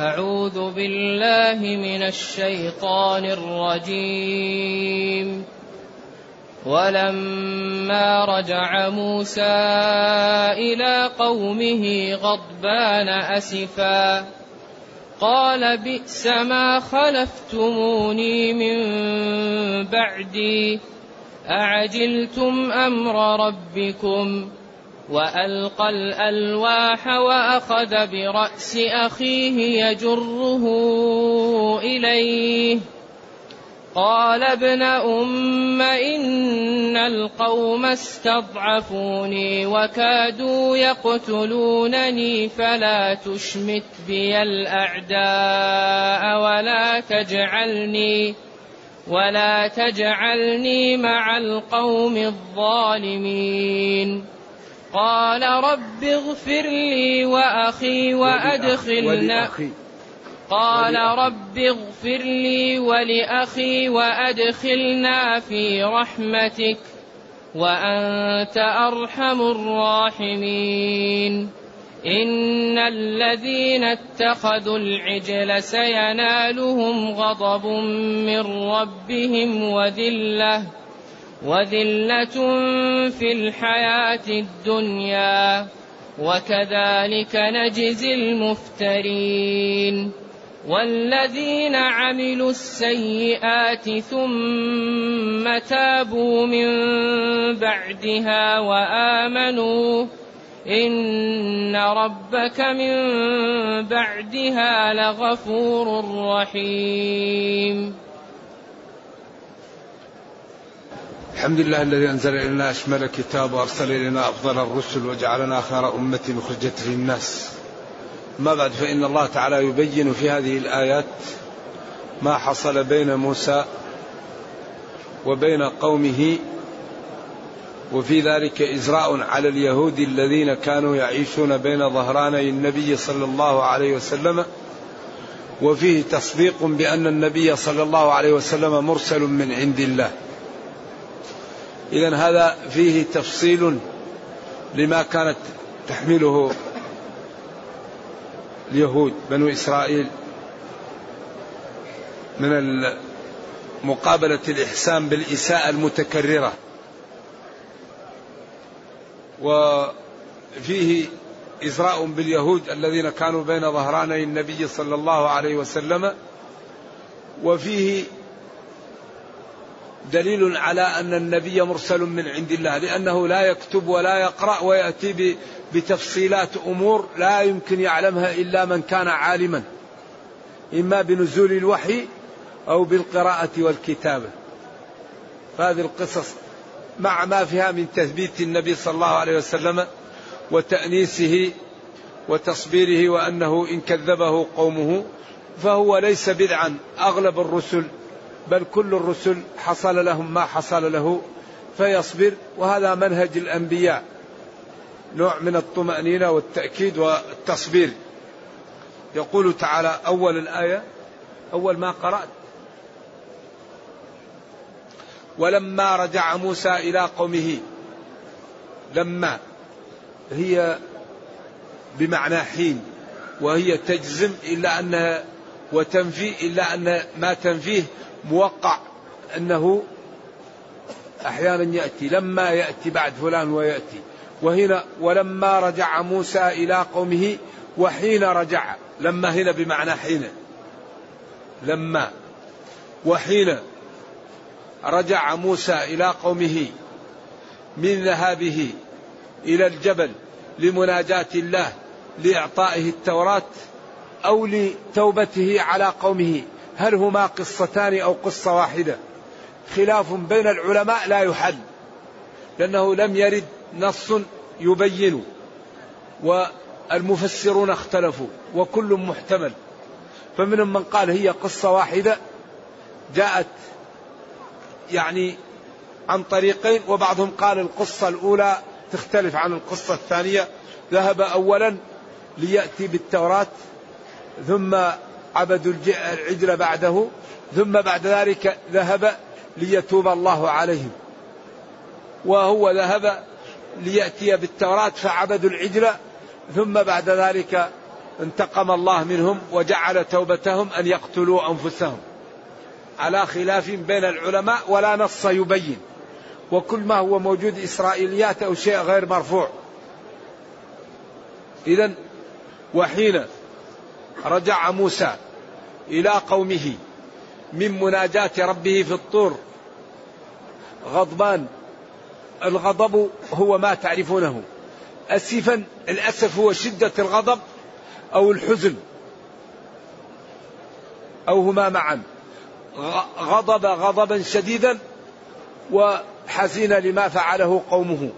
أعوذ بالله من الشيطان الرجيم. ولما رجع موسى إلى قومه غضبان أسفا قال بئس ما خلفتموني من بعدي أعجلتم أمر ربكم؟ وألقى الألواح وأخذ برأس أخيه يجره إليه. قال ابن أم إن القوم استضعفوني وكادوا يقتلونني فلا تشمت بي الأعداء ولا تجعلني ولا تجعلني مع القوم الظالمين. قال رب اغفر لي وأخي وأدخلنا. قال رب اغفر لي ولأخي وأدخلنا في رحمتك وأنت أرحم الراحمين. إن الذين اتخذوا العجل سينالهم غضب من ربهم وذلة. وذلة في الحياة الدنيا وكذلك نجزي المفترين. والذين عملوا السيئات ثم تابوا من بعدها وآمنوا إن ربك من بعدها لغفور رحيم. الحمد لله الذي أنزل إلينا أشمل كتاب وأرسل إلينا أفضل الرسل وجعلنا خير أمة أخرجت للناس. ما بعد فإن الله تعالى يبين في هذه الآيات ما حصل بين موسى وبين قومه وفي ذلك إزراء على اليهود الذين كانوا يعيشون بين ظهراني النبي صلى الله عليه وسلم وفيه تصديق بأن النبي صلى الله عليه وسلم مرسل من عند الله. إذا هذا فيه تفصيل لما كانت تحمله اليهود بنو إسرائيل من مقابلة الإحسان بالإساءة المتكررة. وفيه إزراء باليهود الذين كانوا بين ظهراني النبي صلى الله عليه وسلم وفيه دليل على أن النبي مرسل من عند الله لأنه لا يكتب ولا يقرأ ويأتي بتفصيلات أمور لا يمكن يعلمها إلا من كان عالما إما بنزول الوحي أو بالقراءة والكتابة. فهذه القصص مع ما فيها من تثبيت النبي صلى الله عليه وسلم وتأنيسه وتصبيره وأنه إن كذبه قومه فهو ليس بدعا أغلب الرسل بل كل الرسل حصل لهم ما حصل له فيصبر. وهذا منهج الأنبياء نوع من الطمأنينة والتأكيد والتصبير. يقول تعالى أول الآية أول ما قرأت. ولما رجع موسى إلى قومه لما هي بمعنى حين وهي تجزم إلا انها وتنفي إلا أن ما تنفيه موقع أنه أحيانا يأتي لما يأتي بعد فلان ويأتي. وهنا ولما رجع موسى إلى قومه وحين رجع لما هنا بمعنى حين. لما وحين رجع موسى إلى قومه من ذهابه إلى الجبل لمناجاة الله لإعطائه التوراة أو لتوبته على قومه. هل هما قصتان أو قصة واحدة؟ خلاف بين العلماء لا يحل لأنه لم يرد نص يبين والمفسرون اختلفوا وكل محتمل. فمنهم من قال هي قصة واحدة جاءت يعني عن طريقين وبعضهم قال القصة الأولى تختلف عن القصة الثانية. ذهب أولا ليأتي بالتوراة ثم عبدوا العجل بعده ثم بعد ذلك ذهب ليتوب الله عليهم. وهو ذهب ليأتي بالتوراة فعبدوا العجل ثم بعد ذلك انتقم الله منهم وجعل توبتهم أن يقتلوا أنفسهم. على خلاف بين العلماء ولا نص يبين. وكل ما هو موجود إسرائيليات أو شيء غير مرفوع. إذا وحين رجع موسى إلى قومه من مناجاة ربه في الطور. غضبان. الغضب هو ما تعرفونه. أسفا. الأسف هو شدة الغضب أو الحزن. أو هما معا. غضب غضبا شديدا وحزين لما فعله قومه.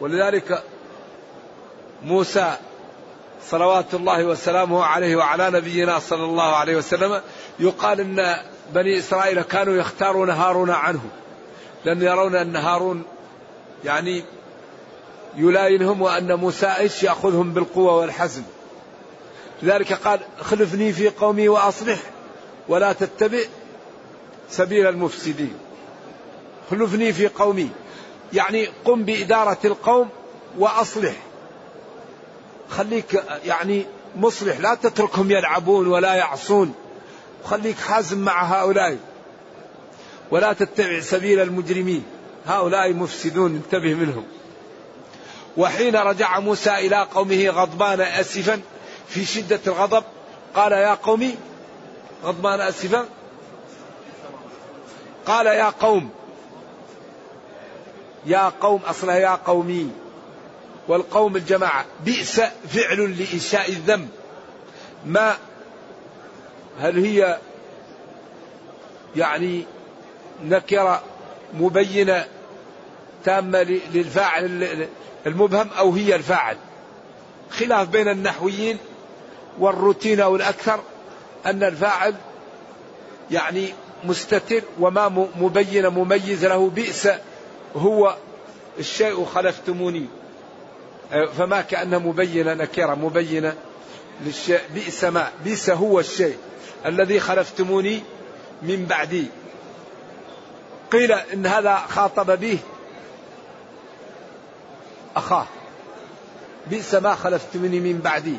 ولذلك موسى صلوات الله وسلامه عليه وعلى نبينا صلى الله عليه وسلم. يقال إن بني إسرائيل كانوا يختارون هارون عنه لأن يرون أن هارون يعني يلاينهم وأن موسى إيش يأخذهم بالقوة والحزم. لذلك قال خلفني في قومي وأصلح ولا تتبع سبيل المفسدين. خلفني في قومي يعني قم بإدارة القوم وأصلح. خليك يعني مصلح لا تتركهم يلعبون ولا يعصون. خليك حازم مع هؤلاء. ولا تتبع سبيل المجرمين. هؤلاء مفسدون انتبه منهم. وحين رجع موسى إلى قومه غضبان أسفا في شدة الغضب قال يا قومي غضبان أسفا قال يا قوم يا قوم أصلها يا قومي. والقوم الجماعة بئس فعل لإنشاء الذنب. ما هل هي يعني نكرة مبينة تامة للفاعل المبهم أو هي الفاعل؟ خلاف بين النحويين والروتين أو الأكثر أن الفاعل يعني مستتر وما مبين مميز له بئس هو الشيء خلفتموني. فما كأنه مبينة نكرة مبينة للشيء. بئس ما بئس هو الشيء الذي خلفتموني من بعدي. قيل إن هذا خاطب به أخاه. بئس ما خلفتموني من بعدي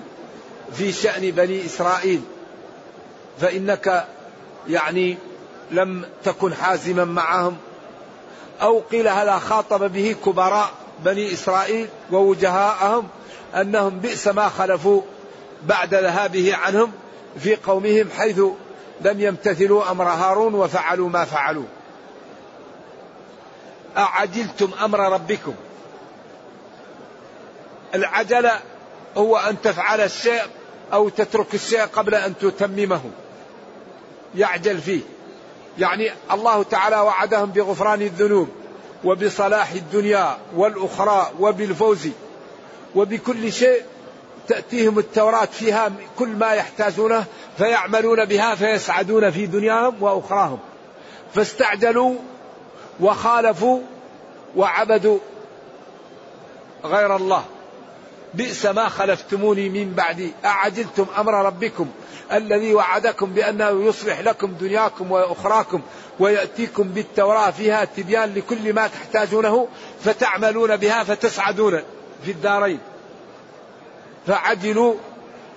في شأن بني إسرائيل. فإنك يعني لم تكن حازما معهم. أو قيل هذا خاطب به كبراء. بني إسرائيل ووجهاءهم أنهم بئس ما خلفوا بعد ذهابه عنهم في قومهم حيث لم يمتثلوا أمر هارون وفعلوا ما فعلوا. أعجلتم أمر ربكم؟ العجلة هو أن تفعل الشيء أو تترك الشيء قبل أن تتممه. يعجل فيه. يعني الله تعالى وعدهم بغفران الذنوب. وبصلاح الدنيا والأخرى وبالفوز وبكل شيء تأتيهم التوراة فيها كل ما يحتاجونه فيعملون بها فيسعدون في دنياهم وأخراهم. فاستعجلوا وخالفوا وعبدوا غير الله. بئس ما خلفتموني من بعدي. أعجلتم أمر ربكم الذي وعدكم بأنه يصلح لكم دنياكم وأخراكم ويأتيكم بالتوراة فيها تبيان لكل ما تحتاجونه فتعملون بها فتسعدون في الدارين. فعجلوا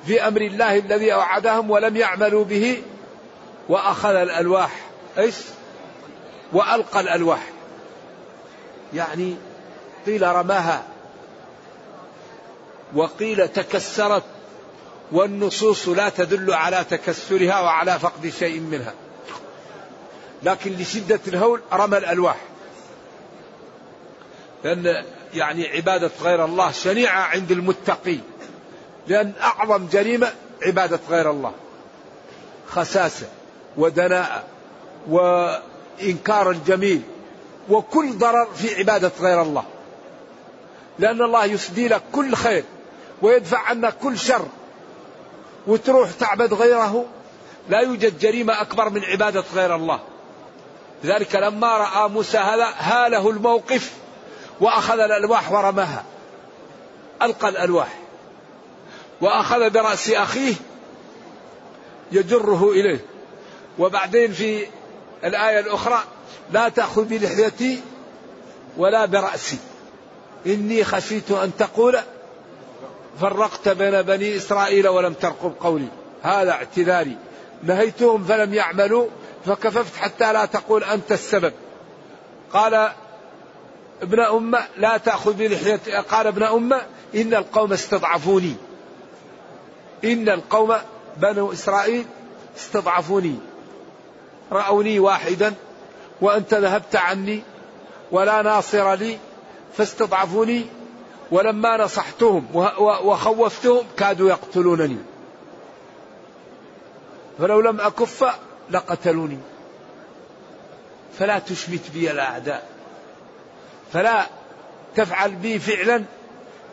في أمر الله الذي أوعدهم ولم يعملوا به وأخذ الألواح. إيش؟ وألقى الألواح. يعني قيل رماها. وقيل تكسرت والنصوص لا تدل على تكسرها وعلى فقد شيء منها. لكن لشدة الهول رمى الألواح. لأن يعني عبادة غير الله شنيعة عند المتقين. لأن أعظم جريمة عبادة غير الله. خساسة ودناءة وإنكار الجميل وكل ضرر في عبادة غير الله. لأن الله يسدي لك كل خير. ويدفع عنا كل شر. وتروح تعبد غيره لا يوجد جريمة أكبر من عبادة غير الله. لذلك لما رأى موسى هذا هاله الموقف وأخذ الألواح ورماها. ألقى الألواح. وأخذ برأس أخيه يجره إليه. وبعدين في الآية الأخرى لا تأخذ بلحيتي ولا برأسي. إني خشيت أن تقول فرقت بين بني إسرائيل ولم ترقب قولي. هذا اعتذاري. نهيتهم فلم يعملوا فكففت حتى لا تقول أنت السبب. قال ابن أمة لا تأخذ بلحية قال ابن أمة إن القوم استضعفوني. إن القوم بنو إسرائيل استضعفوني. رأوني واحدا وأنت ذهبت عني ولا ناصر لي فاستضعفوني. ولما نصحتهم وخوفتهم كادوا يقتلونني. فلو لم أكف لقتلوني. فلا تشمت بي الأعداء. فلا تفعل بي فعلا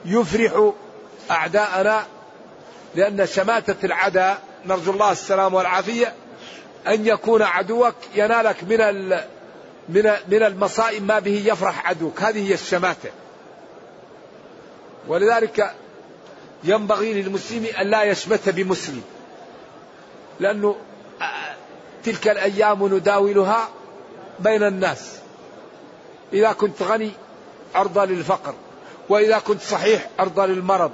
يفرح أعداءنا لأن شماتة العداء نرجو الله السلام والعافية أن يكون عدوك ينالك من من من المصائب ما به يفرح عدوك. هذه هي الشماتة. ولذلك ينبغي للمسلم أن لا يشمت بمسلم لأنه تلك الأيام نداولها بين الناس. إذا كنت غني عرضة للفقر وإذا كنت صحيح عرضة للمرض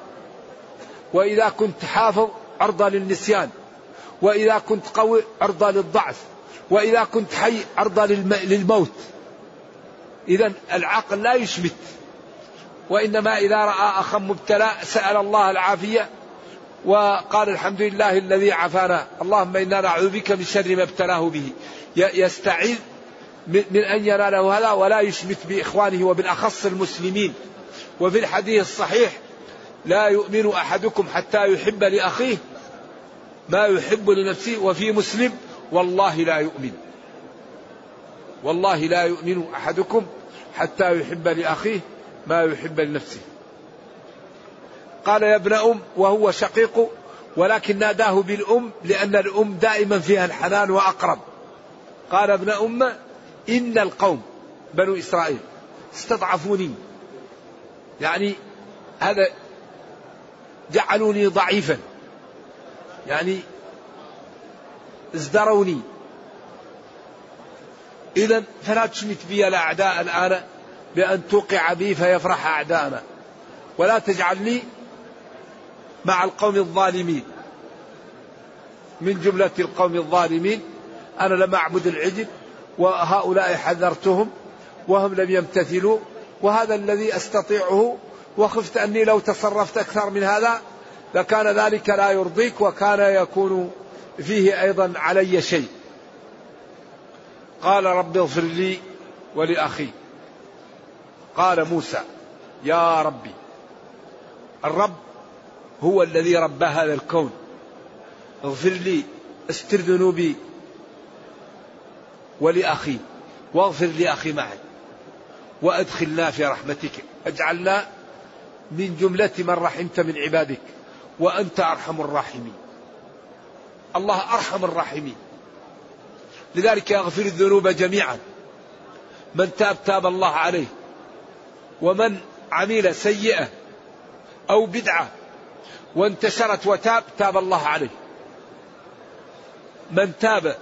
وإذا كنت حافظ عرضة للنسيان وإذا كنت قوي عرضة للضعف وإذا كنت حي عرضة للموت. إذا العقل لا يشمت وإنما إذا رأى أخا مبتلى سأل الله العافية وقال الحمد لله الذي عافانا. اللهم إنا نعوذ بك من شر ما ابتلاه به. يستعيذ من أن يناله هذا ولا يشمت بإخوانه وبالأخص المسلمين. وفي الحديث الصحيح لا يؤمن أحدكم حتى يحب لأخيه ما يحب لنفسه وفي مسلم والله لا يؤمن. والله لا يؤمن أحدكم حتى يحب لأخيه ما يحب لنفسه. قال يا ابن أم وهو شقيق ولكن ناداه بالأم لأن الأم دائما فيها الحنان وأقرب. قال ابن أم إن القوم بنو إسرائيل استضعفوني. يعني هذا جعلوني ضعيفا. يعني ازدروني. إذا فلا تشمت بي الأعداء الآن بأن توقع بي فيفرح أعداءنا. ولا تجعلني مع القوم الظالمين. من جملة القوم الظالمين أنا لم أعبد العجل وهؤلاء حذرتهم وهم لم يمتثلوا وهذا الذي أستطيعه وخفت أني لو تصرفت أكثر من هذا لكان ذلك لا يرضيك وكان يكون فيه أيضا علي شيء. قال رب اغفر لي ولأخي. قال موسى يا ربي الرب هو الذي ربى هذا الكون. اغفر لي استر ذنوبي ولأخي واغفر لأخي معي وأدخلنا في رحمتك. اجعلنا من جملة من رحمت من عبادك وأنت أرحم الراحمين. الله أرحم الراحمين. لذلك يغفر الذنوب جميعا. من تاب تاب الله عليه. ومن عمل سيئة أو بدعة وانتشرت وتاب تاب الله عليه. من تاب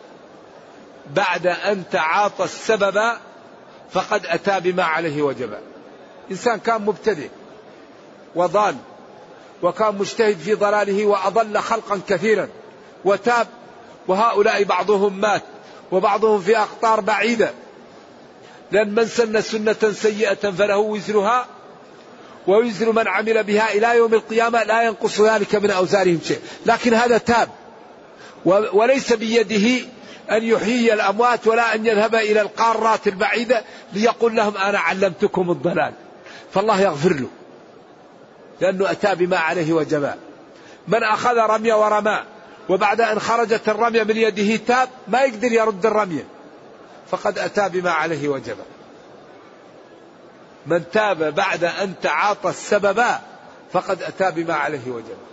بعد أن تعاطى السبب فقد أتى بما عليه وجب. إنسان كان مبتدئ وضال وكان مجتهد في ضلاله وأضل خلقا كثيرا وتاب وهؤلاء بعضهم مات وبعضهم في أقطار بعيدة. لأن من سن سنة سيئة فله وزرها ووزر من عمل بها إلى يوم القيامة لا ينقص ذلك من أوزارهم شيء. لكن هذا تاب. وليس بيده أن يحيي الأموات ولا أن يذهب إلى القارات البعيدة ليقول لهم أنا علمتكم الضلال. فالله يغفر له. لأنه أتى بما عليه وجبا من أخذ رمية ورمى وبعد أن خرجت الرمية من يده تاب ما يقدر يرد الرمية فقد أتى بما عليه وجبا من تاب بعد أن تعاطى السبب فقد أتى بما عليه وجبا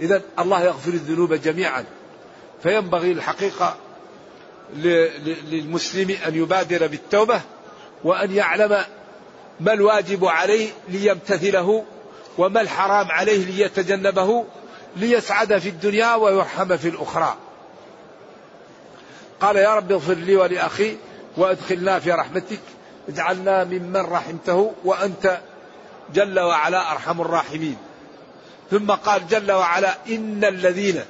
إذا الله يغفر الذنوب جميعا. فينبغي الحقيقة للمسلم أن يبادر بالتوبة وأن يعلم ما الواجب عليه ليمتثله وما الحرام عليه ليتجنبه ليسعد في الدنيا ويرحم في الأخرى. قال يا رب اغفر لي ولأخي وأدخلنا في رحمتك. اجعلنا ممن رحمته وأنت جل وعلا أرحم الراحمين. ثم قال جل وعلا إن الذين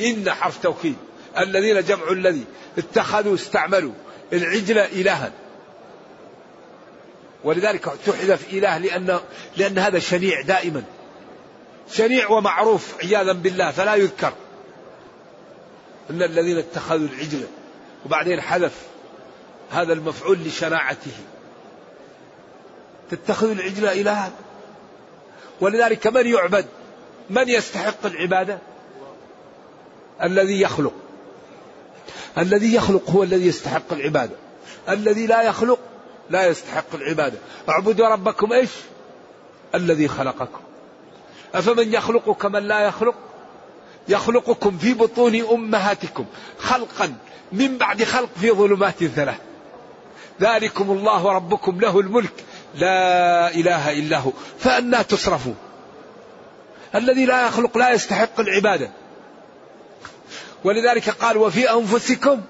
إن حرف توكيد. الذين جمع الذي. اتخذوا استعملوا العجل إلها. ولذلك تحذف إله لأن لأن هذا شنيع دائما. شنيع ومعروف عياذا بالله فلا يذكر. إن الذين اتخذوا العجل وبعدين حذف هذا المفعول لشناعته تتخذ العجل إلها؟ ولذلك من يعبد؟ من يستحق العبادة؟ الذي يخلق. الذي يخلق هو الذي يستحق العبادة. الذي لا يخلق لا يستحق العبادة. اعبدوا ربكم إيش؟ الذي خلقكم. أفمن يخلق كمن لا يخلق؟ يخلقكم في بطون أمهاتكم خلقا من بعد خلق في ظلمات ثلاث ذلكم الله ربكم له الملك. لا إله إلا هو. فأنا تصرفون. الذي لا يخلق لا يستحق العبادة. ولذلك قال وفي أنفسكم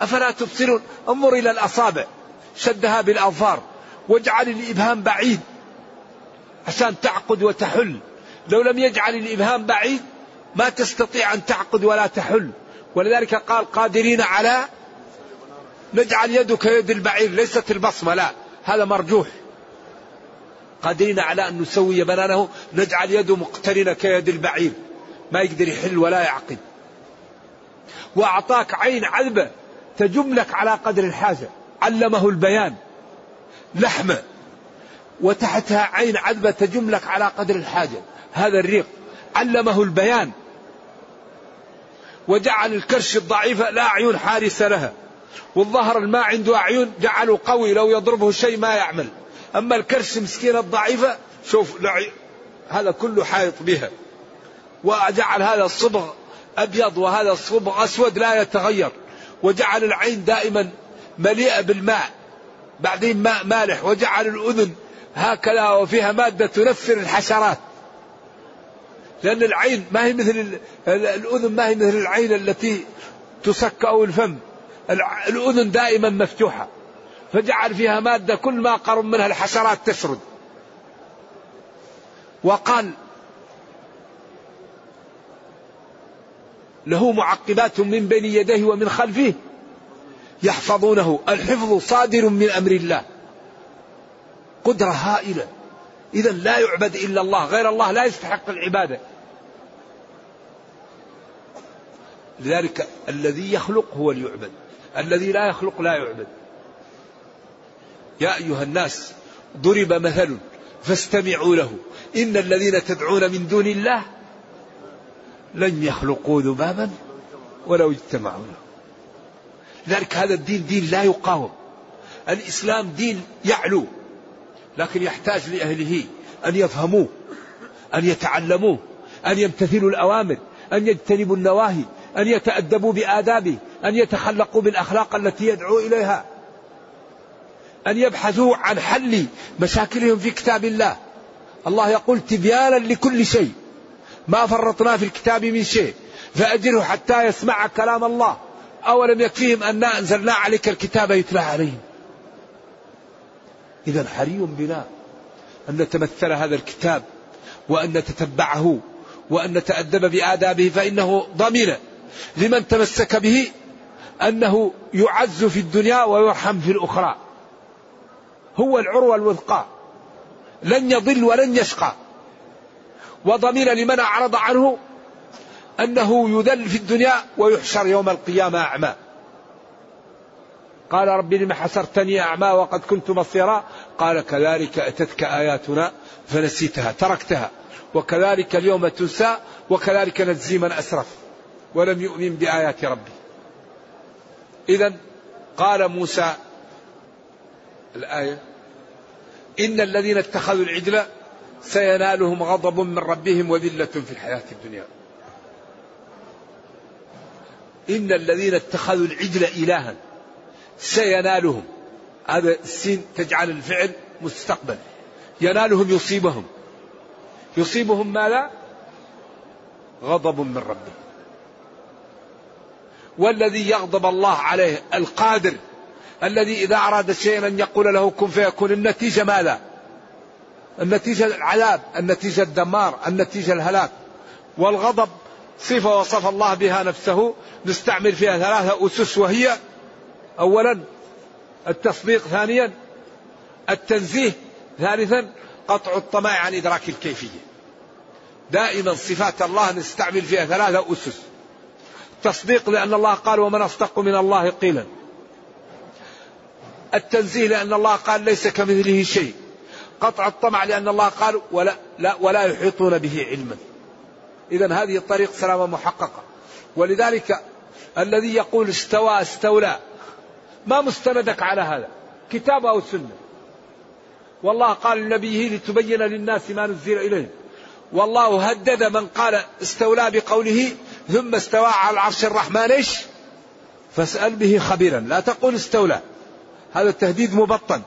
أفلا تبصرون. انظر إلى الأصابع. شدها بالأظفار. واجعل الإبهام بعيد. عشان تعقد وتحل. لو لم يجعل الإبهام بعيد ما تستطيع أن تعقد ولا تحل. ولذلك قال قادرين على نجعل يدك يد البعير ليست البصمة لا هذا مرجوح. قادرين على أن نسوي بنانه نجعل يده مقترنة كيد البعير. ما يقدر يحل ولا يعقد. وأعطاك عين عذبة تجملك على قدر الحاجة. علمه البيان. لحمة. وتحتها عين عذبة تجملك على قدر الحاجة. هذا الريق. علمه البيان. وجعل الكرش الضعيفة لا عيون حارسة لها. والظهر ما عنده أعين جعله قوي لو يضربه شيء ما يعمل. أما الكرش مسكين الضعيفة شوف هذا كله حائط بها. وجعل هذا الصبغ أبيض وهذا الصبغ أسود لا يتغير. وجعل العين دائما مليئة بالماء بعدين ماء مالح. وجعل الأذن هكذا وفيها مادة تنفر الحشرات. لأن العين ما هي مثل الأذن ما هي مثل العين التي تسك أو الفم الأذن دائما مفتوحة. فجعل فيها مادة كل ما قرب منها الحشرات تسرد. وقال له معقبات من بين يديه ومن خلفه يحفظونه. الحفظ صادر من أمر الله. قدرة هائلة. اذا لا يعبد إلا الله. غير الله لا يستحق العبادة. لذلك الذي يخلق هو اللي يعبد. الذي لا يخلق لا يعبد. يا أيها الناس ضرب مثل فاستمعوا له. إن الذين تدعون من دون الله لن يخلقوا ذبابا ولو اجتمعوا له. لذلك هذا الدين دين لا يقاوم. الإسلام دين يعلو لكن يحتاج لأهله أن يفهموه أن يتعلموه أن يمتثلوا الأوامر أن يجتنبوا النواهي أن يتأدبوا بآدابه أن يتخلقوا بالأخلاق التي يدعو إليها أن يبحثوا عن حل مشاكلهم في كتاب الله. الله يقول تبيانا لكل شيء. ما فرطنا في الكتاب من شيء. فأجره حتى يسمع كلام الله. أولم يكفيهم أنا أنزلنا عليك الكتاب يتلى عليهم. إذا حري بنا أن نتمثل هذا الكتاب وأن نتتبعه وأن نتأدب بآدابه فإنه ضمن لمن تمسك به أنه يعز في الدنيا ويرحم في الأخرى. هو العروة الوثقى. لن يضل ولن يشقى. وضمن لمن أعرض عنه أنه يذل في الدنيا ويحشر يوم القيامة أعمى. قال رب لم حسرتني أعمى وقد كنت بصيرا قال كذلك أتتك آياتنا فنسيتها تركتها. وكذلك اليوم تنسى وكذلك نجزي من أسرف. ولم يؤمن بآيات ربي. إذا قال موسى الآية إن الذين اتخذوا العجل سينالهم غضب من ربهم وذلة في الحياة الدنيا. إن الذين اتخذوا العجل إلها سينالهم. هذا السين تجعل الفعل مستقبل. ينالهم يصيبهم. يصيبهم ماذا؟ غضب من ربهم. والذي يغضب الله عليه القادر الذي إذا أراد شيئا أن يقول له كن فيكون النتيجة ماذا؟ النتيجة العذاب النتيجة الدمار النتيجة الهلاك. والغضب صفة وصف الله بها نفسه نستعمل فيها ثلاثة أسس وهي أولا التصديق ثانيا التنزيه ثالثا قطع الطمع عن إدراك الكيفية. دائما صفات الله نستعمل فيها ثلاثة أسس. تصديق لأن الله قال ومن أصدق من الله قيلا. التنزيه لأن الله قال ليس كمثله شيء. قطع الطمع لأن الله قال ولا, لا ولا يحيطون به علما. إذا هذه الطريق سلامة محققة. ولذلك الذي يقول استوى استولى. ما مستندك على هذا؟ كتاب أو سنة. والله قال لنبيه لتبين للناس ما نزل إليهم والله هدد من قال استولى بقوله ثم استوى على العرش الرحمن إيش؟ فاسأل به خبيرا. لا تقول استولى. هذا التهديد مبطن.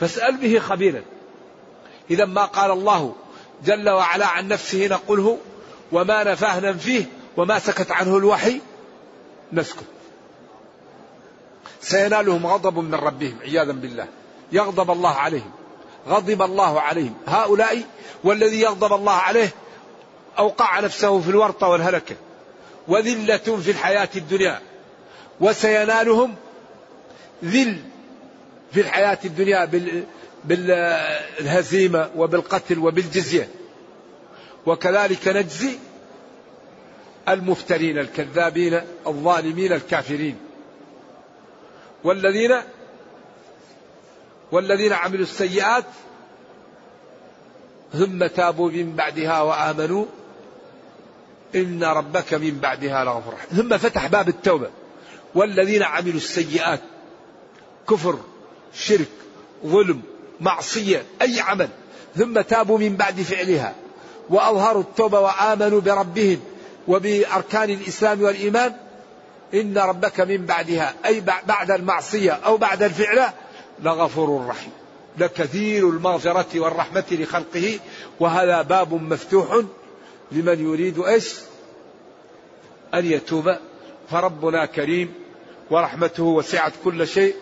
فاسأل به خبيرا. إذا ما قال الله جل وعلا عن نفسه نقوله وما نفاه ننفيه وما سكت عنه الوحي نسكت. سينالهم غضب من ربهم عياذا بالله. يغضب الله عليهم. غضب الله عليهم. هؤلاء والذي يغضب الله عليه أوقع نفسه في الورطة والهلكة. وذلة في الحياة الدنيا. وسينالهم ذل في الحياة الدنيا بالهزيمة وبالقتل وبالجزية. وكذلك نجزي المفترين الكذابين الظالمين الكافرين. والذين والذين عملوا السيئات ثم تابوا من بعدها وآمنوا إن ربك من بعدها لغفور ثم فتح باب التوبة. والذين عملوا السيئات كفر شرك ظلم معصية أي عمل. ثم تابوا من بعد فعلها. وأظهروا التوبة وآمنوا بربهم وبأركان الإسلام والإيمان. إن ربك من بعدها أي بعد المعصية أو بعد الفعل لغفور رحيم. لكثير المغفرة والرحمة لخلقه. وهذا باب مفتوح لمن يريد إيش؟ أن يتوب. فربنا كريم ورحمته وسعت كل شيء.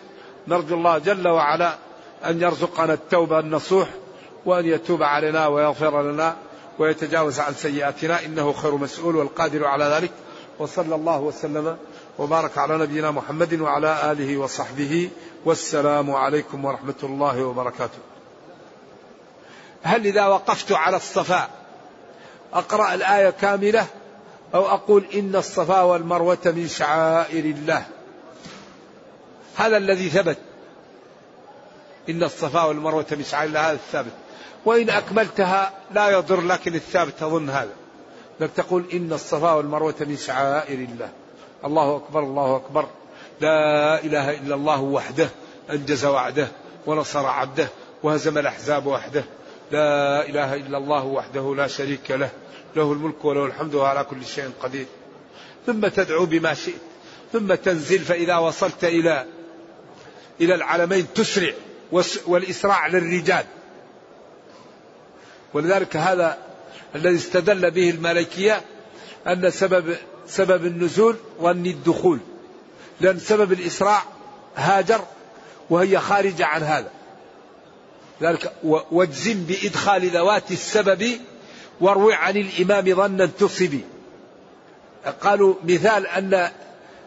نرجو الله جل وعلا أن يرزقنا التوبة النصوح وأن يتوب علينا ويغفر لنا ويتجاوز عن سيئاتنا. إنه خير مسؤول والقادر على ذلك. وصلى الله وسلم وبارك على نبينا محمد وعلى آله وصحبه. والسلام عليكم ورحمة الله وبركاته. هل إذا وقفت على الصفاء أقرأ الآية كاملة أو أقول إن الصفا والمروة من شعائر الله. هذا الذي ثبت. إن الصفا والمروة من شعائر الله هذا الثابت. وإن أكملتها لا يضر لكن الثابت أظن هذا. لك تقول إن الصفا والمروة من شعائر الله. الله أكبر الله أكبر. لا إله إلا الله وحده أنجز وعده ونصر عبده وهزم الأحزاب وحده. لا إله إلا الله وحده لا شريك له له الملك وله الحمد وهو على كل شيء قدير. ثم تدعو بما شئت ثم تنزل فإذا وصلت إلى إلى العالمين تسرع والإسراع للرجال. ولذلك هذا الذي استدل به الملكية أن سبب سبب النزول ظن الدخول. لأن سبب الإسراع هاجر وهي خارجة عن هذا. ذلك واجزم بإدخال ذوات السبب واروي عن الإمام ظنا تصبي قالوا مثال أن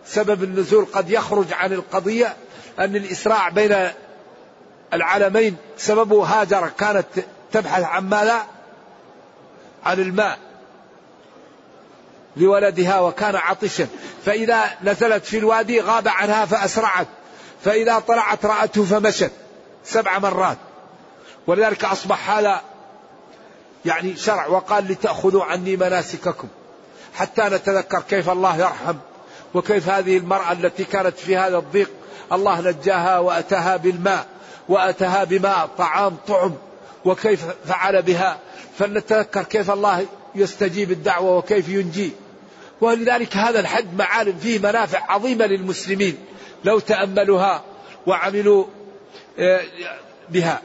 سبب النزول قد يخرج عن القضية أن الإسراع بين العالمين سببه هاجر كانت تبحث عن ماذا؟ عن الماء لولدها وكان عطشا. فإذا نزلت في الوادي غاب عنها فأسرعت فإذا طلعت رأته فمشت سبع مرات. ولذلك أصبح هذا يعني شرع وقال لتأخذوا عني مناسككم حتى نتذكر كيف الله يرحم وكيف هذه المرأة التي كانت في هذا الضيق الله نجاها وأتاها بالماء وأتاها بماء طعام طعم وكيف فعل بها. فلنتذكر كيف الله يستجيب الدعوة وكيف ينجي. ولذلك هذا الحد معالم فيه منافع عظيمة للمسلمين. لو تأملوها وعملوا آه، بها.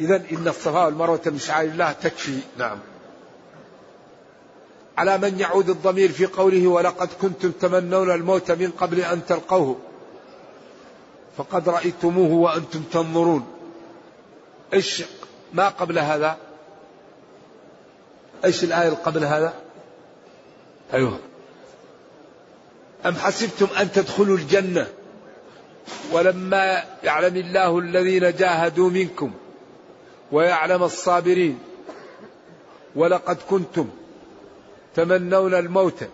إذا إن الصفا والمروة من شعائر الله تكفي. نعم. على من يعود الضمير في قوله ولقد كنتم تمنون الموت من قبل أن تلقوه فقد رأيتموه وأنتم تنظرون. إيش ما قبل هذا؟ إيش الآية قبل هذا؟ أيوه. أم حسبتم أن تدخلوا الجنة ولما يعلم الله الذين جاهدوا منكم ويعلم الصابرين ولقد كنتم تمنون الموت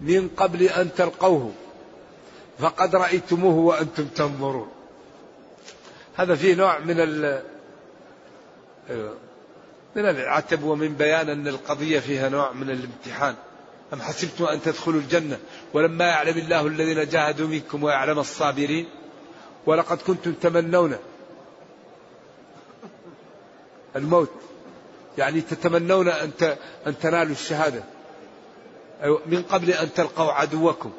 من قبل أن تلقوه فقد رأيتموه وأنتم تنظرون. هذا فيه نوع من ال من العتب ومن بيان أن القضية فيها نوع من الامتحان. أم حسبتم أن تدخلوا الجنة؟ ولما يعلم الله الذين جاهدوا منكم ويعلم الصابرين ولقد كنتم تمنون الموت. يعني تتمنون أن أن تنالوا الشهادة. من قبل أن تلقوا عدوكم.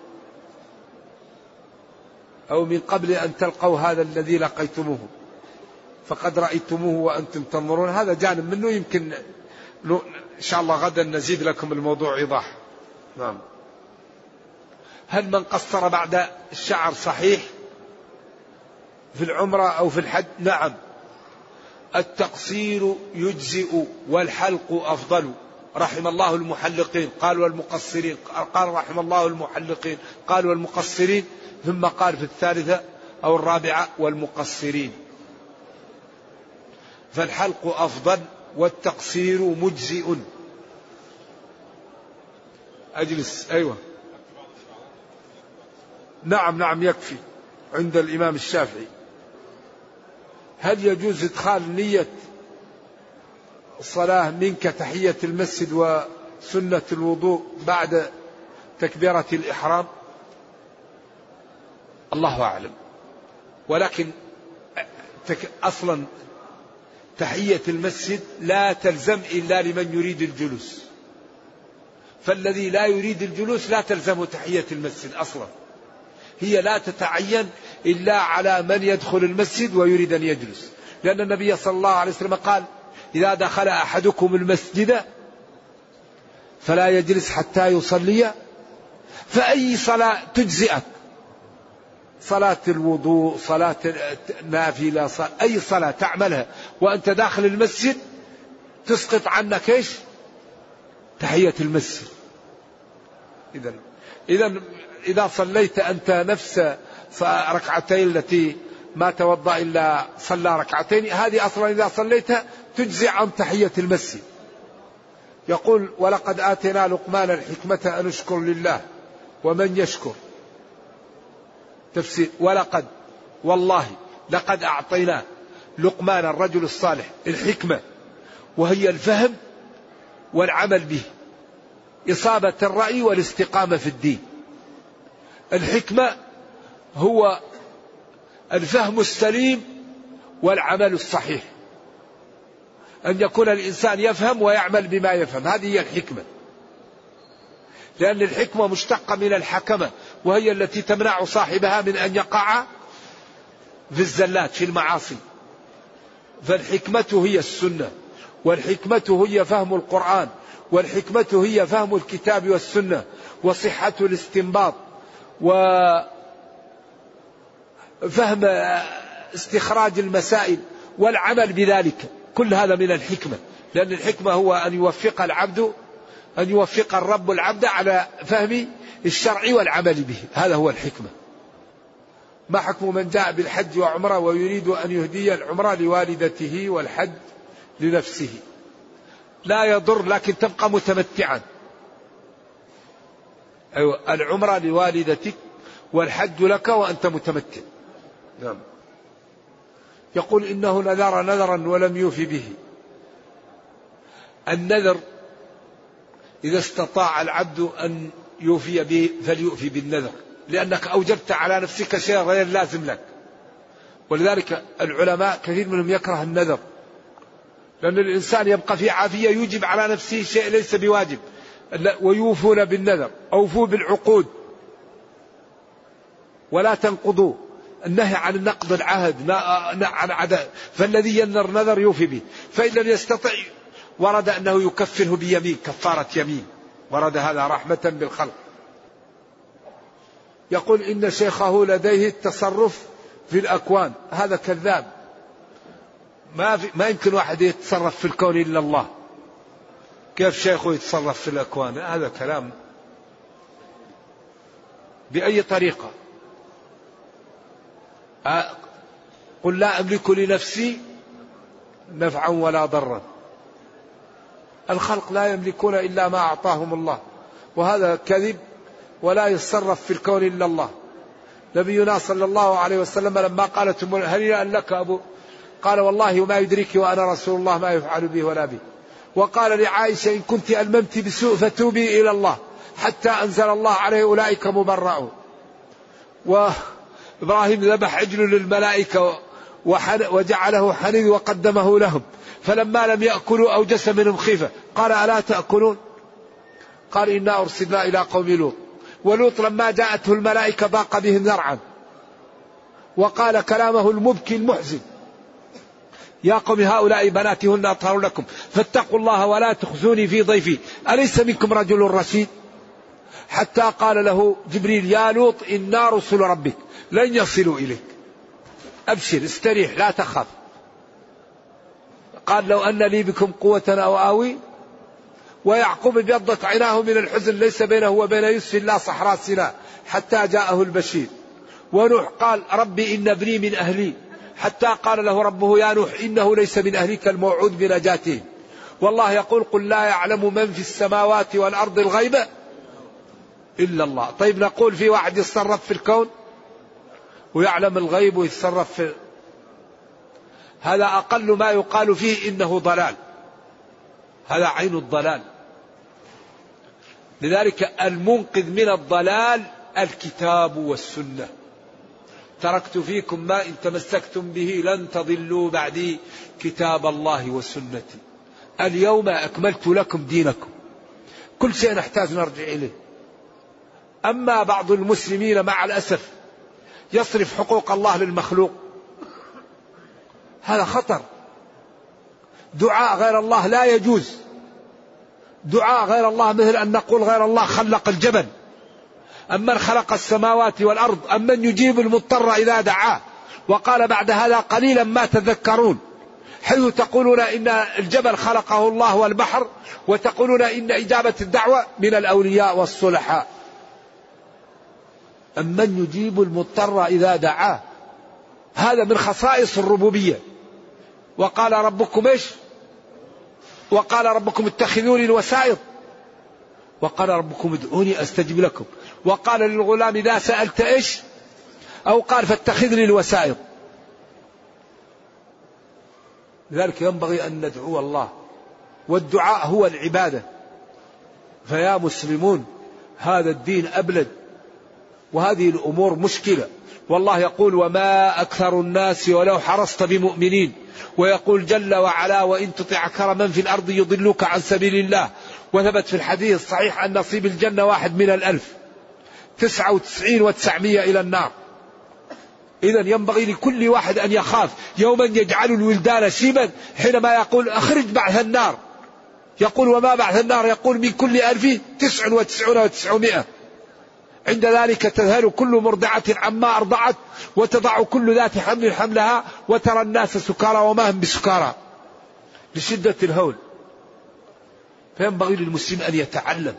أو من قبل أن تلقوا هذا الذي لقيتموه. فقد رأيتموه وأنتم تنظرون. هذا جانب منه يمكن إن شاء الله غدا نزيد لكم الموضوع إيضاح. نعم. هل من قصر بعد الشعر صحيح في العمرة أو في الحج؟ نعم. التقصير يجزئ والحلق أفضل. رحم الله المحلقين. قال والمقصرين. قال رحم الله المحلقين. قال والمقصرين. ثم قال في الثالثة أو الرابعة والمقصرين. فالحلق أفضل والتقصير مجزئ. أجلس. أيوة. نعم نعم يكفي عند الإمام الشافعي. هل يجوز إدخال نية الصلاة منك تحية المسجد وسنة الوضوء بعد تكبيرة الإحرام؟ الله أعلم. ولكن أصلا تحية المسجد لا تلزم إلا لمن يريد الجلوس. فالذي لا يريد الجلوس لا تلزمه تحية المسجد أصلا. هي لا تتعين إلا على من يدخل المسجد ويريد أن يجلس. لأن النبي صلى الله عليه وسلم قال إذا دخل أحدكم المسجد فلا يجلس حتى يصلي فأي صلاة تجزئك؟ صلاة الوضوء صلاة نافلة صلاة أي صلاة تعملها وأنت داخل المسجد تسقط عنك إيش؟ تحية المسجد. إذا إذا إذا صليت أنت نفس ركعتين التي ما توضأ إلا صلى ركعتين. هذه أصلا إذا صليتها تجزي عن تحية المسجد. يقول ولقد آتينا لقمان الحكمة أن اشكر لله ومن يشكر. تفسير ولقد والله لقد أعطينا لقمان الرجل الصالح الحكمة وهي الفهم والعمل به إصابة الرأي والاستقامة في الدين. الحكمة هو الفهم السليم والعمل الصحيح. أن يكون الإنسان يفهم ويعمل بما يفهم. هذه هي الحكمة. لأن الحكمة مشتقة من الحكمة وهي التي تمنع صاحبها من أن يقع في الزلات في المعاصي. فالحكمة هي السنة والحكمة هي فهم القرآن والحكمة هي فهم الكتاب والسنة وصحة الاستنباط وفهم استخراج المسائل والعمل بذلك. كل هذا من الحكمة. لأن الحكمة هو أن يوفق العبد أن يوفق الرب العبد على فهم الشرع والعمل به. هذا هو الحكمة. ما حكم من جاء بالحج وعمرة ويريد أن يهدي العمرة لوالدته والحج لنفسه؟ لا يضر لكن تبقى متمتعا. أيوة العمرة لوالدتك والحج لك وأنت متمتع. نعم. يقول إنه نذر نذرا ولم يوفي به. النذر إذا استطاع العبد أن يوفي به فليؤفي بالنذر لأنك أوجبت على نفسك شيء غير لازم لك. ولذلك العلماء كثير منهم يكره النذر لأن الإنسان يبقى في عافية يوجب على نفسه شيء ليس بواجب. ويوفون بالنذر أوفوا بالعقود. ولا تنقضوا. النهي عن نقض العهد عن عدد فالذي ينر نذر يوفي به. فإن لم يستطع ورد أنه يكفره بيمين كفارة يمين. ورد هذا رحمة بالخلق. يقول إن شيخه لديه التصرف في الأكوان. هذا كذاب. ما في ما يمكن واحد يتصرف في الكون إلا الله. كيف شيخه يتصرف في الأكوان؟ هذا كلام. بأي طريقة؟ قل لا أملك لنفسي نفعا ولا ضرا. الخلق لا يملكون إلا ما أعطاهم الله وهذا كذب ولا يتصرف في الكون إلا الله. نبينا صلى الله عليه وسلم لما قالت هل لك أبو؟ قال والله ما يدريك وأنا رسول الله ما يفعل بي ولا بي. وقال لعائشة إن كنت ألممت بسوء فتوبي إلى الله حتى أنزل الله عليه أولئك مبرؤون وإبراهيم ذبح عجل للملائكة وجعله حنيذ وقدمه لهم فلما لم يأكلوا أوجس منهم خيفة قال ألا تأكلون؟ قال إنا أرسلنا إلى قوم لوط. ولوط لما جاءته الملائكة ضاق بهم ذرعا وقال كلامه المبكي المحزن يا قوم هؤلاء بناتي هن أطهر لكم فاتقوا الله ولا تخزوني في ضيفي أليس منكم رجل رشيد؟ حتى قال له جبريل يا لوط إنا رسل ربك. لن يصلوا إليك. أبشر استريح لا تخاف. قال لو أن لي بكم قوة أو آوي ويعقوب ابيضت عيناه من الحزن ليس بينه وبين يوسف إلا صحراء سيناء حتى جاءه البشير. ونوح قال ربي إن ابني من أهلي. حتى قال له ربه يا نوح إنه ليس من أهلك الموعود بنجاته. والله يقول قل لا يعلم من في السماوات والأرض الغيب إلا الله. طيب نقول في واحد يتصرف في الكون؟ ويعلم الغيب ويتصرف في هذا أقل ما يقال فيه إنه ضلال. هذا عين الضلال. لذلك المنقذ من الضلال الكتاب والسنة. تركت فيكم ما إن تمسكتم به لن تضلوا بعدي كتاب الله وسنتي. اليوم أكملت لكم دينكم. كل شيء نحتاج نرجع إليه. أما بعض المسلمين مع الأسف يصرف حقوق الله للمخلوق. هذا خطر. دعاء غير الله لا يجوز. دعاء غير الله مثل أن نقول غير الله خلق الجبل. أمن خلق السماوات والأرض أمن يجيب المضطر إذا دعاه. وقال بعد هذا قليلا ما تذكرون. حيث تقولون إن الجبل خلقه الله والبحر وتقولون إن إجابة الدعوة من الأولياء والصلحاء. أمن يجيب المضطر إذا دعاه؟ هذا من خصائص الربوبية. وقال ربكم إيش؟ وقال ربكم اتخذوني الوسائط وقال ربكم ادعوني أستجب لكم. وقال للغلام إذا سألت إيش؟ أو قال فاتخذ لي الوسائط لذلك ينبغي أن ندعو الله. والدعاء هو العبادة. فيا مسلمون هذا الدين أبلد. وهذه الأمور مشكلة. والله يقول وما أكثر الناس ولو حرصت بمؤمنين. ويقول جل وعلا وإن تطع كرما في الأرض يضلوك عن سبيل الله. وثبت في الحديث الصحيح أن نصيب الجنة واحد من الألف. تسعة وتسعين وتسعمية إلى النار. إذا ينبغي لكل واحد أن يخاف. يوما يجعل الولدان شيبا حينما يقول أخرج بعث النار. يقول وما بعث النار؟ يقول من كل ألف تسع وتسعون وتسعمائة. عند ذلك تذهل كل مرضعة عما أرضعت وتضع كل ذات حمل حملها وترى الناس سكارى وما هم بسكارى. لشدة الهول. فينبغي للمسلم أن يتعلم.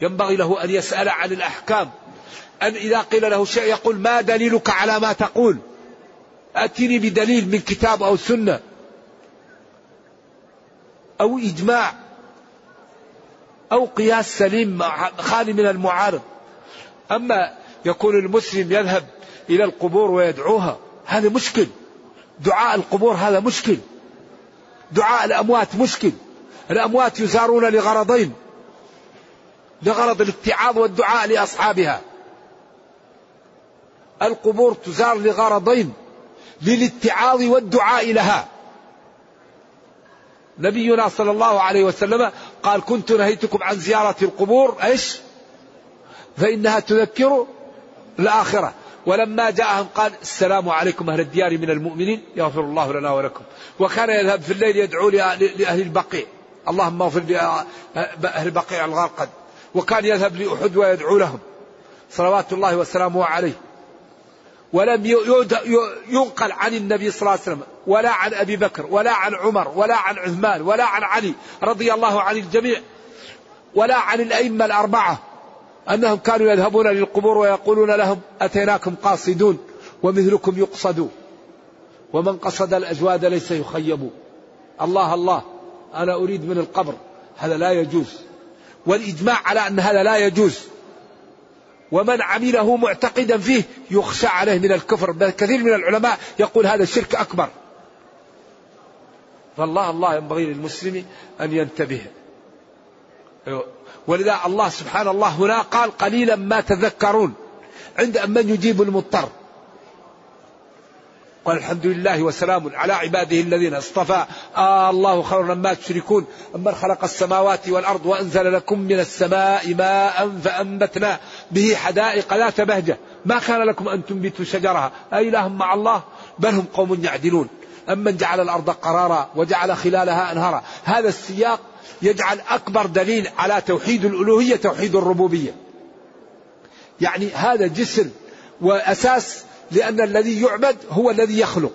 ينبغي له أن يسأل عن الأحكام. أن إذا قيل له شيء يقول ما دليلك على ما تقول؟ أتني بدليل من كتاب أو سنة. أو إجماع. أو قياس سليم خالي من المعارض. أما يكون المسلم يذهب إلى القبور ويدعوها هذا مشكل. دعاء القبور هذا مشكل. دعاء الأموات مشكل. الأموات يزارون لغرضين. لغرض الاتعاظ والدعاء لأصحابها. القبور تزار لغرضين للاتعاظ والدعاء لها. نبينا صلى الله عليه وسلم قال كنت نهيتكم عن زيارة القبور. إيش؟ فإنها تذكر الآخرة. ولما جاءهم قال السلام عليكم أهل الديار من المؤمنين يغفر الله لنا ولكم. وكان يذهب في الليل يدعو لأهل البقيع. اللهم اغفر لأهل بقيع الغرقد. وكان يذهب لأحد ويدعو لهم. صلوات الله وسلامه عليه. ولم ينقل عن النبي صلى الله عليه وسلم ولا عن أبي بكر ولا عن عمر ولا عن عثمان ولا عن علي رضي الله عن الجميع ولا عن الأئمة الأربعة. أنهم كانوا يذهبون للقبور ويقولون لهم أتيناكم قاصدون ومثلكم يقصد. ومن قصد الاجواد ليس يخيب. الله الله أنا أريد من القبر. هذا لا يجوز. والإجماع على أن هذا لا يجوز. ومن عمله معتقدا فيه يخشى عليه من الكفر. بل كثير من العلماء يقول هذا شرك أكبر. فالله الله ينبغي للمسلم أن ينتبه. ولذا الله سبحان الله هنا قال قليلا ما تذكرون عند من يجيب المضطر. قال الحمد لله وسلام على عباده الذين اصطفى. آه الله خير مما تشركون. أمن خلق السماوات والأرض وأنزل لكم من السماء ماء فأنبتنا به حدائق ذات بهجة. ما كان لكم أن تنبتوا شجرها. أي إله مع الله؟ بل هم قوم يعدلون. أمن جعل الأرض قرارا وجعل خلالها أنهارا. هذا السياق يجعل أكبر دليل على توحيد الألوهية توحيد الربوبية. يعني هذا جسر وأساس لأن الذي يعبد هو الذي يخلق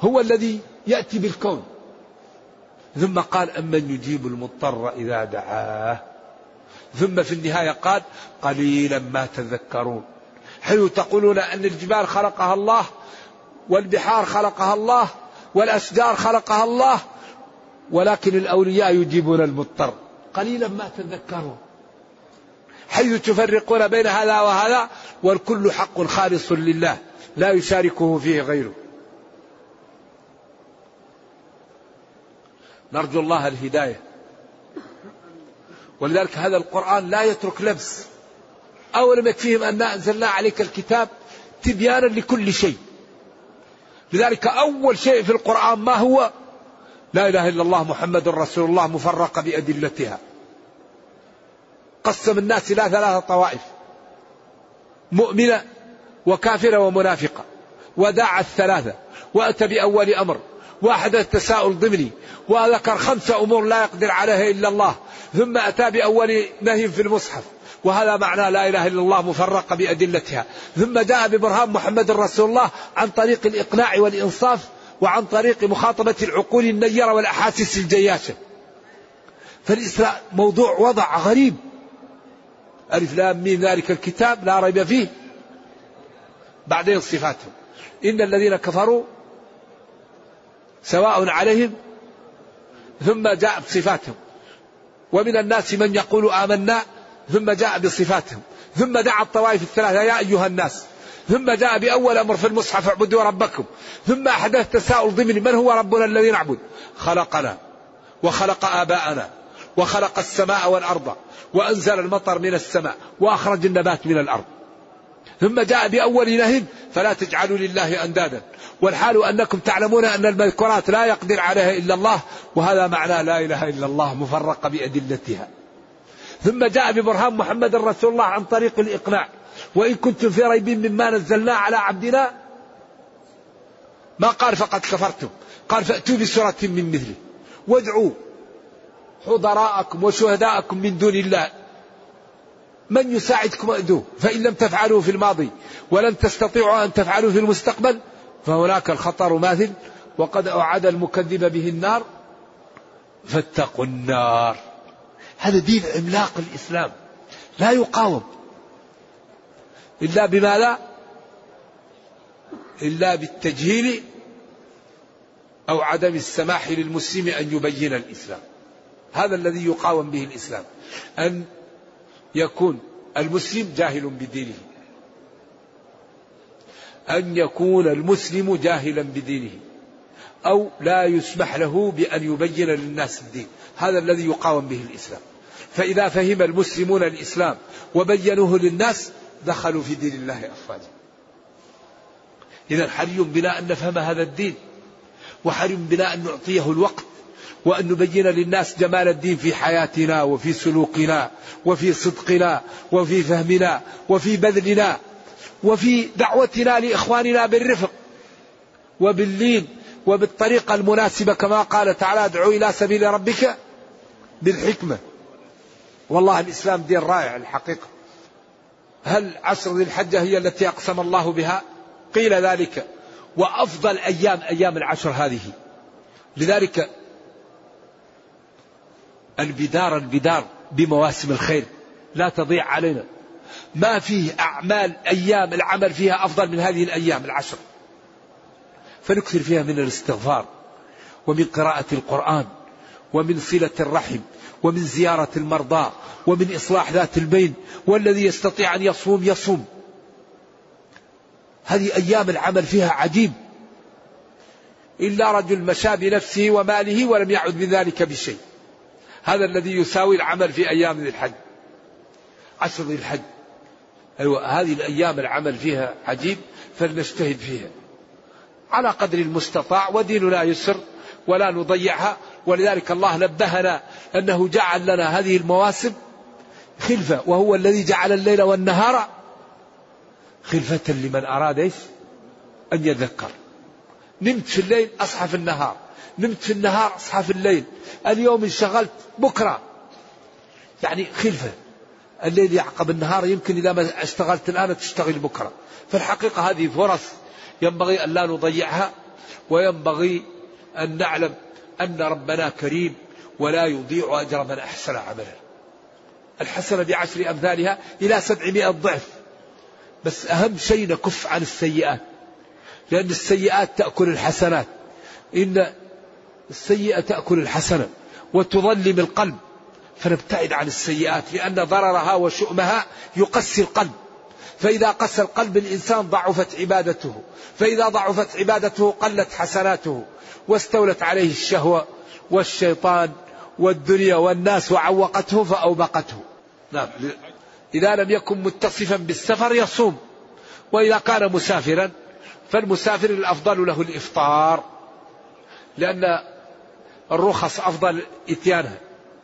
هو الذي يأتي بالكون. ثم قال أمن يجيب المضطر إذا دعاه؟ ثم في النهاية قال قليلا ما تذكرون. حيث تقولون أن الجبال خلقها الله والبحار خلقها الله والأشجار خلقها الله ولكن الأولياء يجيبون المضطر. قليلا ما تذكرون حيث تفرقون بين هذا وهذا والكل حق خالص لله لا يشاركه فيه غيره. نرجو الله الهداية. ولذلك هذا القرآن لا يترك لبس. أولم يكفيهم أن أنزلنا عليك الكتاب تبيانا لكل شيء. لذلك أول شيء في القرآن ما هو؟ لا إله إلا الله محمد رسول الله مفرقة بأدلتها. قسم الناس إلى ثلاثة طوائف. مؤمنة وكافرة ومنافقة. ودعا الثلاثة. وأتى بأول أمر. وأحدث تساؤل ضمني. وذكر خمسة أمور لا يقدر عليها إلا الله. ثم أتى بأول نهي في المصحف. وهذا معنى لا إله إلا الله مفرقة بأدلتها. ثم جاء ببرهان محمد رسول الله عن طريق الإقناع والإنصاف وعن طريق مخاطبة العقول النيرة والأحاسيس الجياشة. فالإسلام موضوع وضع غريب. ألف لام مين ذلك الكتاب لا ريب فيه. بعدين صفاتهم إن الذين كفروا سواء عليهم ثم جاء بصفاتهم ومن الناس من يقول آمنا ثم جاء بصفاتهم ثم دعا الطوائف الثلاثة يا أيها الناس ثم جاء بأول أمر في المصحف اعبدوا ربكم ثم أحدث تساؤل ضمن من هو ربنا الذي نعبد؟ خلقنا وخلق آباءنا وخلق السماء والأرض وأنزل المطر من السماء وأخرج النبات من الأرض. ثم جاء بأول نهي فلا تجعلوا لله أندادا. والحال أنكم تعلمون أن المذكورات لا يقدر عليها إلا الله وهذا معنى لا إله إلا الله مفرقة بأدلتها. ثم جاء ببرهان محمد رسول الله عن طريق الإقناع وإن كنتم في ريب مما نزلنا على عبدنا ما قال فقد كفرتم. قال فأتوا بسورة من مثله. وادعوا حضراءكم وشهداءكم من دون الله. من يساعدكم أدوه فإن لم تفعلوا في الماضي ولن تستطيعوا أن تفعلوا في المستقبل فهناك الخطر ماثل وقد أوعد المكذب به النار فاتقوا النار. هذا دين عملاق الإسلام. لا يقاوم. إلا بماذا إلا بالتجهيل أو عدم السماح للمسلم أن يبين الإسلام. هذا الذي يقاوم به الإسلام. أن يكون المسلم جاهل بدينه. أن يكون المسلم جاهلا بدينه. أو لا يسمح له بأن يبين للناس الدين. هذا الذي يقاوم به الإسلام. فإذا فهم المسلمون الإسلام وبينوه للناس دخلوا في دين الله أفواجا. إذا حري بنا أن نفهم هذا الدين وحري بنا أن نعطيه الوقت وأن نبين للناس جمال الدين في حياتنا وفي سلوكنا وفي صدقنا وفي فهمنا وفي بذلنا وفي دعوتنا لإخواننا بالرفق وباللين وبالطريقة المناسبة كما قال تعالى ادعو إلى سبيل ربك بالحكمة. والله الإسلام دين رائع الحقيقة. هل عشر ذي الحجة هي التي أقسم الله بها؟ قيل ذلك. وأفضل أيام أيام العشر هذه. لذلك البدار البدار بمواسم الخير. لا تضيع علينا. ما فيه أعمال أيام العمل فيها أفضل من هذه الأيام العشر. فنكثر فيها من الاستغفار ومن قراءة القرآن ومن صلة الرحم ومن زيارة المرضى ومن إصلاح ذات البين والذي يستطيع أن يصوم يصوم. هذه أيام العمل فيها عجيب. إلا رجل مشى بنفسه وماله ولم يعد بذلك بشيء. هذا الذي يساوي العمل في أيام ذي الحج. عشر ذي الحج. أيوة هذه الأيام العمل فيها عجيب فلنجتهد فيها. على قدر المستطاع وديننا يسر ولا نضيعها ولذلك الله نبهنا أنه جعل لنا هذه المواسم خلفة وهو الذي جعل الليل والنهار خلفة لمن أراد إيش؟ أن يذكر. نمت في الليل أصحى في النهار. نمت في النهار أصحى في الليل. اليوم انشغلت بكرة. يعني خلفة. الليل يعقب النهار يمكن إذا ما اشتغلت الآن تشتغل بكرة. فالحقيقة هذه فرص ينبغي أن لا نضيعها وينبغي أن نعلم أن ربنا كريم ولا يضيع أجر من أحسن عملا الحسنة بعشر أمثالها إلى سبعمائة ضعف. بس أهم شيء نكف عن السيئات. لأن السيئات تأكل الحسنات. إن السيئة تأكل الحسنة وتظلم القلب. فنبتعد عن السيئات. لأن ضررها وشؤمها يقسي القلب. فإذا قسى القلب الإنسان ضعفت عبادته. فإذا ضعفت عبادته قلت حسناته. واستولت عليه الشهوة والشيطان والدنيا والناس وعوقته فأوبقته. نعم. إذا لم يكن متصفا بالسفر يصوم وإذا كان مسافرا فالمسافر الأفضل له الإفطار لأن الرخص أفضل إتيانها.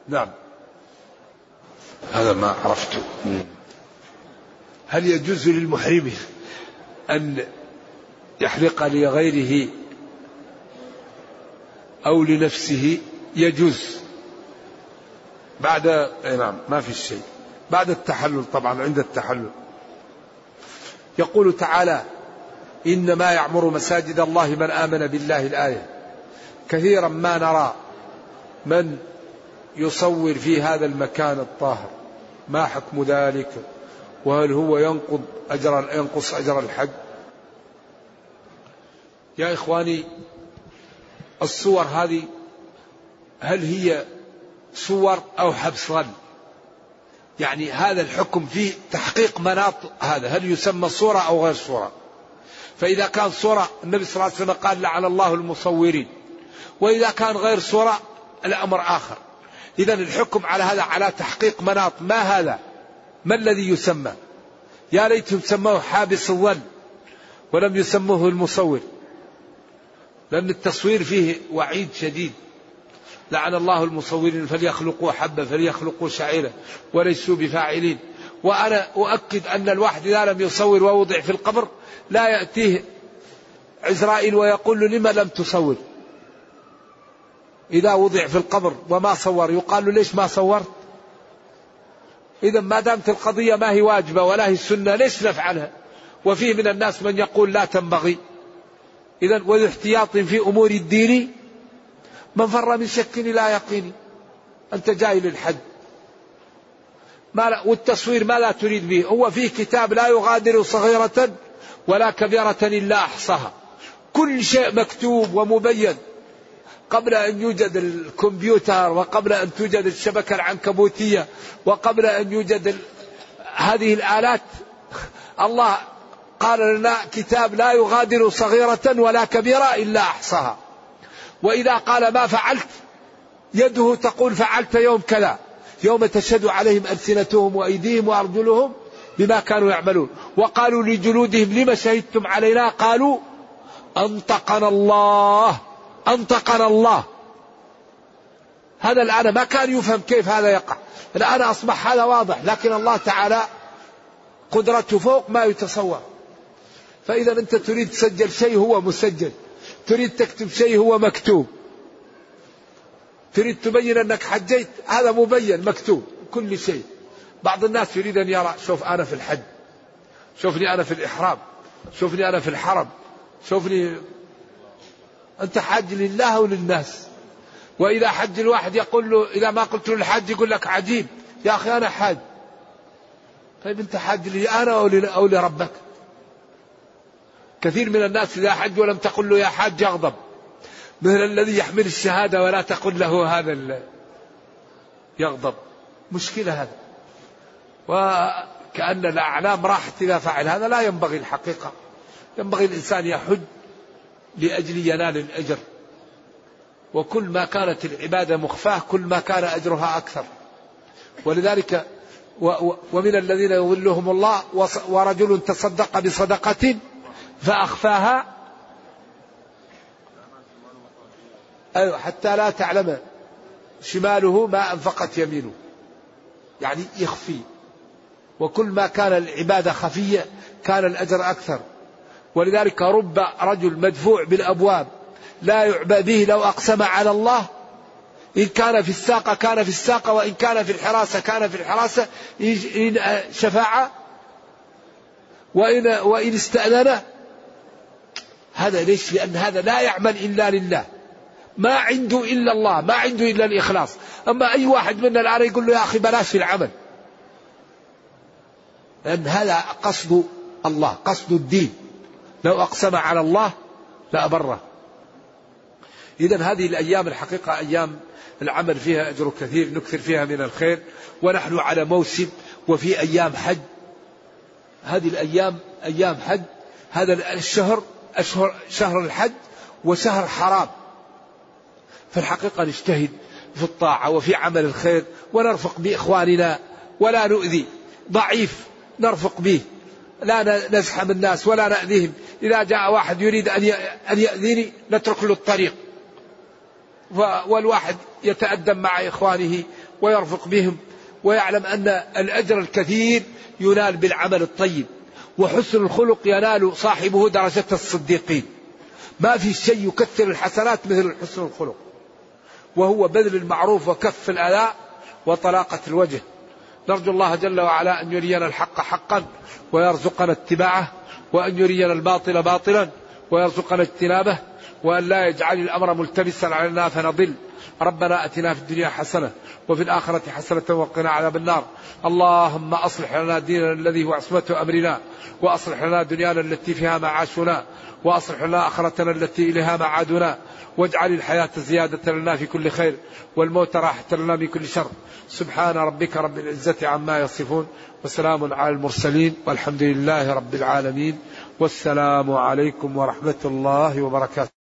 نعم. هذا ما عرفته هل يجوز للمحرم أن يحلق لغيره أو لنفسه يجوز. بعد نعم ما في شيء. بعد التحلل طبعا عند التحلل. يقول تعالى إنما يعمر مساجد الله من آمن بالله الآية. كثيرا ما نرى من يصور في هذا المكان الطاهر. ما حكم ذلك؟ وهل هو ينقض أجر ينقص أجر الحج؟ يا إخواني الصور هذه هل هي صور أو حبس ظن؟ يعني هذا الحكم فيه تحقيق مناط هذا هل يسمى صورة أو غير صورة؟ فإذا كان صورة النبي صلى الله عليه وسلم قال لعن الله المصورين. وإذا كان غير صورة الأمر آخر. إذا الحكم على هذا على تحقيق مناط. ما هذا؟ ما الذي يسمى؟ يا ليتهم سموه حابس الظن ولم يسموه المصور. لأن التصوير فيه وعيد شديد. لعن الله المصورين فليخلقوا حبة فليخلقوا شعيرة وليسوا بفاعلين. وأنا أؤكد أن الواحد إذا لم يصور ووضع في القبر لا يأتيه عزرائيل ويقول له لما لم تصور؟ إذا وضع في القبر وما صور يقال له ليش ما صورت؟ إذا ما دامت القضية ما هي واجبة ولا هي السنة ليش نفعلها؟ وفيه من الناس من يقول لا تنبغي. إذا والاحتياط في أمور الدين من فر من شك إلى يقين. أنت جاي للحج ما لا والتصوير ما لا تريد به. هو فيه كتاب لا يغادر صغيرة ولا كبيرة إلا أحصاها. كل شيء مكتوب ومبين. قبل أن يوجد الكمبيوتر وقبل أن توجد الشبكة العنكبوتية وقبل أن يوجد هذه الآلات الله قال لنا كتاب لا يغادر صغيرة ولا كبيرة إلا أحصاها. وإذا قال ما فعلت يده تقول فعلت يوم كذا. يوم تشهد عليهم ألسنتهم وأيديهم وأرجلهم بما كانوا يعملون. وقالوا لجلودهم لما شهدتم علينا؟ قالوا أنطقنا الله أنطقنا الله. هذا الآن ما كان يفهم كيف هذا يقع. الآن أصبح هذا واضح لكن الله تعالى قدرته فوق ما يتصور. فإذا أنت تريد تسجل شيء هو مسجل. تريد تكتب شيء هو مكتوب. تريد تبين أنك حجيت هذا مبين مكتوب كل شيء. بعض الناس يريد أن يرى شوف أنا في الحج شوفني أنا في الإحرام شوفني أنا في الحرم شوفني. أنت حاج لله وللناس. وإذا حج الواحد يقول له إذا ما قلت له الحج يقول لك عجيب. يا أخي أنا حاج. طيب أنت حاج لي أنا أو لربك؟ كثير من الناس إذا حج ولم تقل له يا حاج يغضب مثل الذي يحمل الشهادة ولا تقل له هذا يغضب. مشكلة هذا. وكأن الأعلام راحت إذا فعل هذا. لا ينبغي الحقيقة. ينبغي الإنسان يحج لأجل ينال الأجر. وكل ما كانت العبادة مخفاة كل ما كان أجرها أكثر. ولذلك ومن الذين يظلهم الله ورجل تصدق بصدقة فأخفاها. أيوة حتى لا تعلم شماله ما أنفقت يمينه. يعني يخفي. وكل ما كان العبادة خفية كان الأجر أكثر. ولذلك رب رجل مدفوع بالأبواب لا يعبأ به لو أقسم على الله. إن كان في الساقة كان في الساقة وإن كان في الحراسة كان في الحراسة. إن شفاعة. وإن, وإن استأذن هذا ليش؟ لأن هذا لا يعمل إلا لله. ما عنده إلا الله ما عنده إلا الإخلاص. أما أي واحد منا الآن يقول له يا أخي بلاش العمل. لأن هذا قصد الله قصد الدين. لو أقسم على الله لأبره إذا هذه الأيام الحقيقة أيام العمل فيها أجر كثير نكثر فيها من الخير. ونحن على موسم وفي أيام حج. هذه الأيام أيام حج. هذا الشهر أشهر شهر الحج وشهر حرام. فالحقيقة نجتهد في الطاعة وفي عمل الخير ونرفق بإخواننا ولا نؤذي. ضعيف نرفق به. لا نزحم الناس ولا نأذيهم. إذا جاء واحد يريد أن يأذيني نترك له الطريق. والواحد يتأدب مع إخوانه ويرفق بهم ويعلم أن الأجر الكثير ينال بالعمل الطيب. وحسن الخلق ينال صاحبه درجة الصديقين. ما في شيء يكثر الحسنات مثل حسن الخلق. وهو بذل المعروف وكف الأذى وطلاقة الوجه. نرجو الله جل وعلا أن يرينا الحق حقا ويرزقنا اتباعه وأن يرينا الباطل باطلا ويرزقنا اجتنابه وأن لا يجعل الأمر ملتبسا علينا فنضل. ربنا أتنا في الدنيا حسنة وفي الآخرة حسنة وقنا عذاب النار. اللهم أصلح لنا ديننا الذي هو عصمة أمرنا وأصلح لنا دنيانا التي فيها معاشنا وأصلح لنا آخرتنا التي إليها معادنا. واجعل الحياة زيادة لنا في كل خير والموت راحة لنا من كل شر. سبحان ربك رب العزة عما يصفون وسلام على المرسلين والحمد لله رب العالمين والسلام عليكم ورحمة الله وبركاته.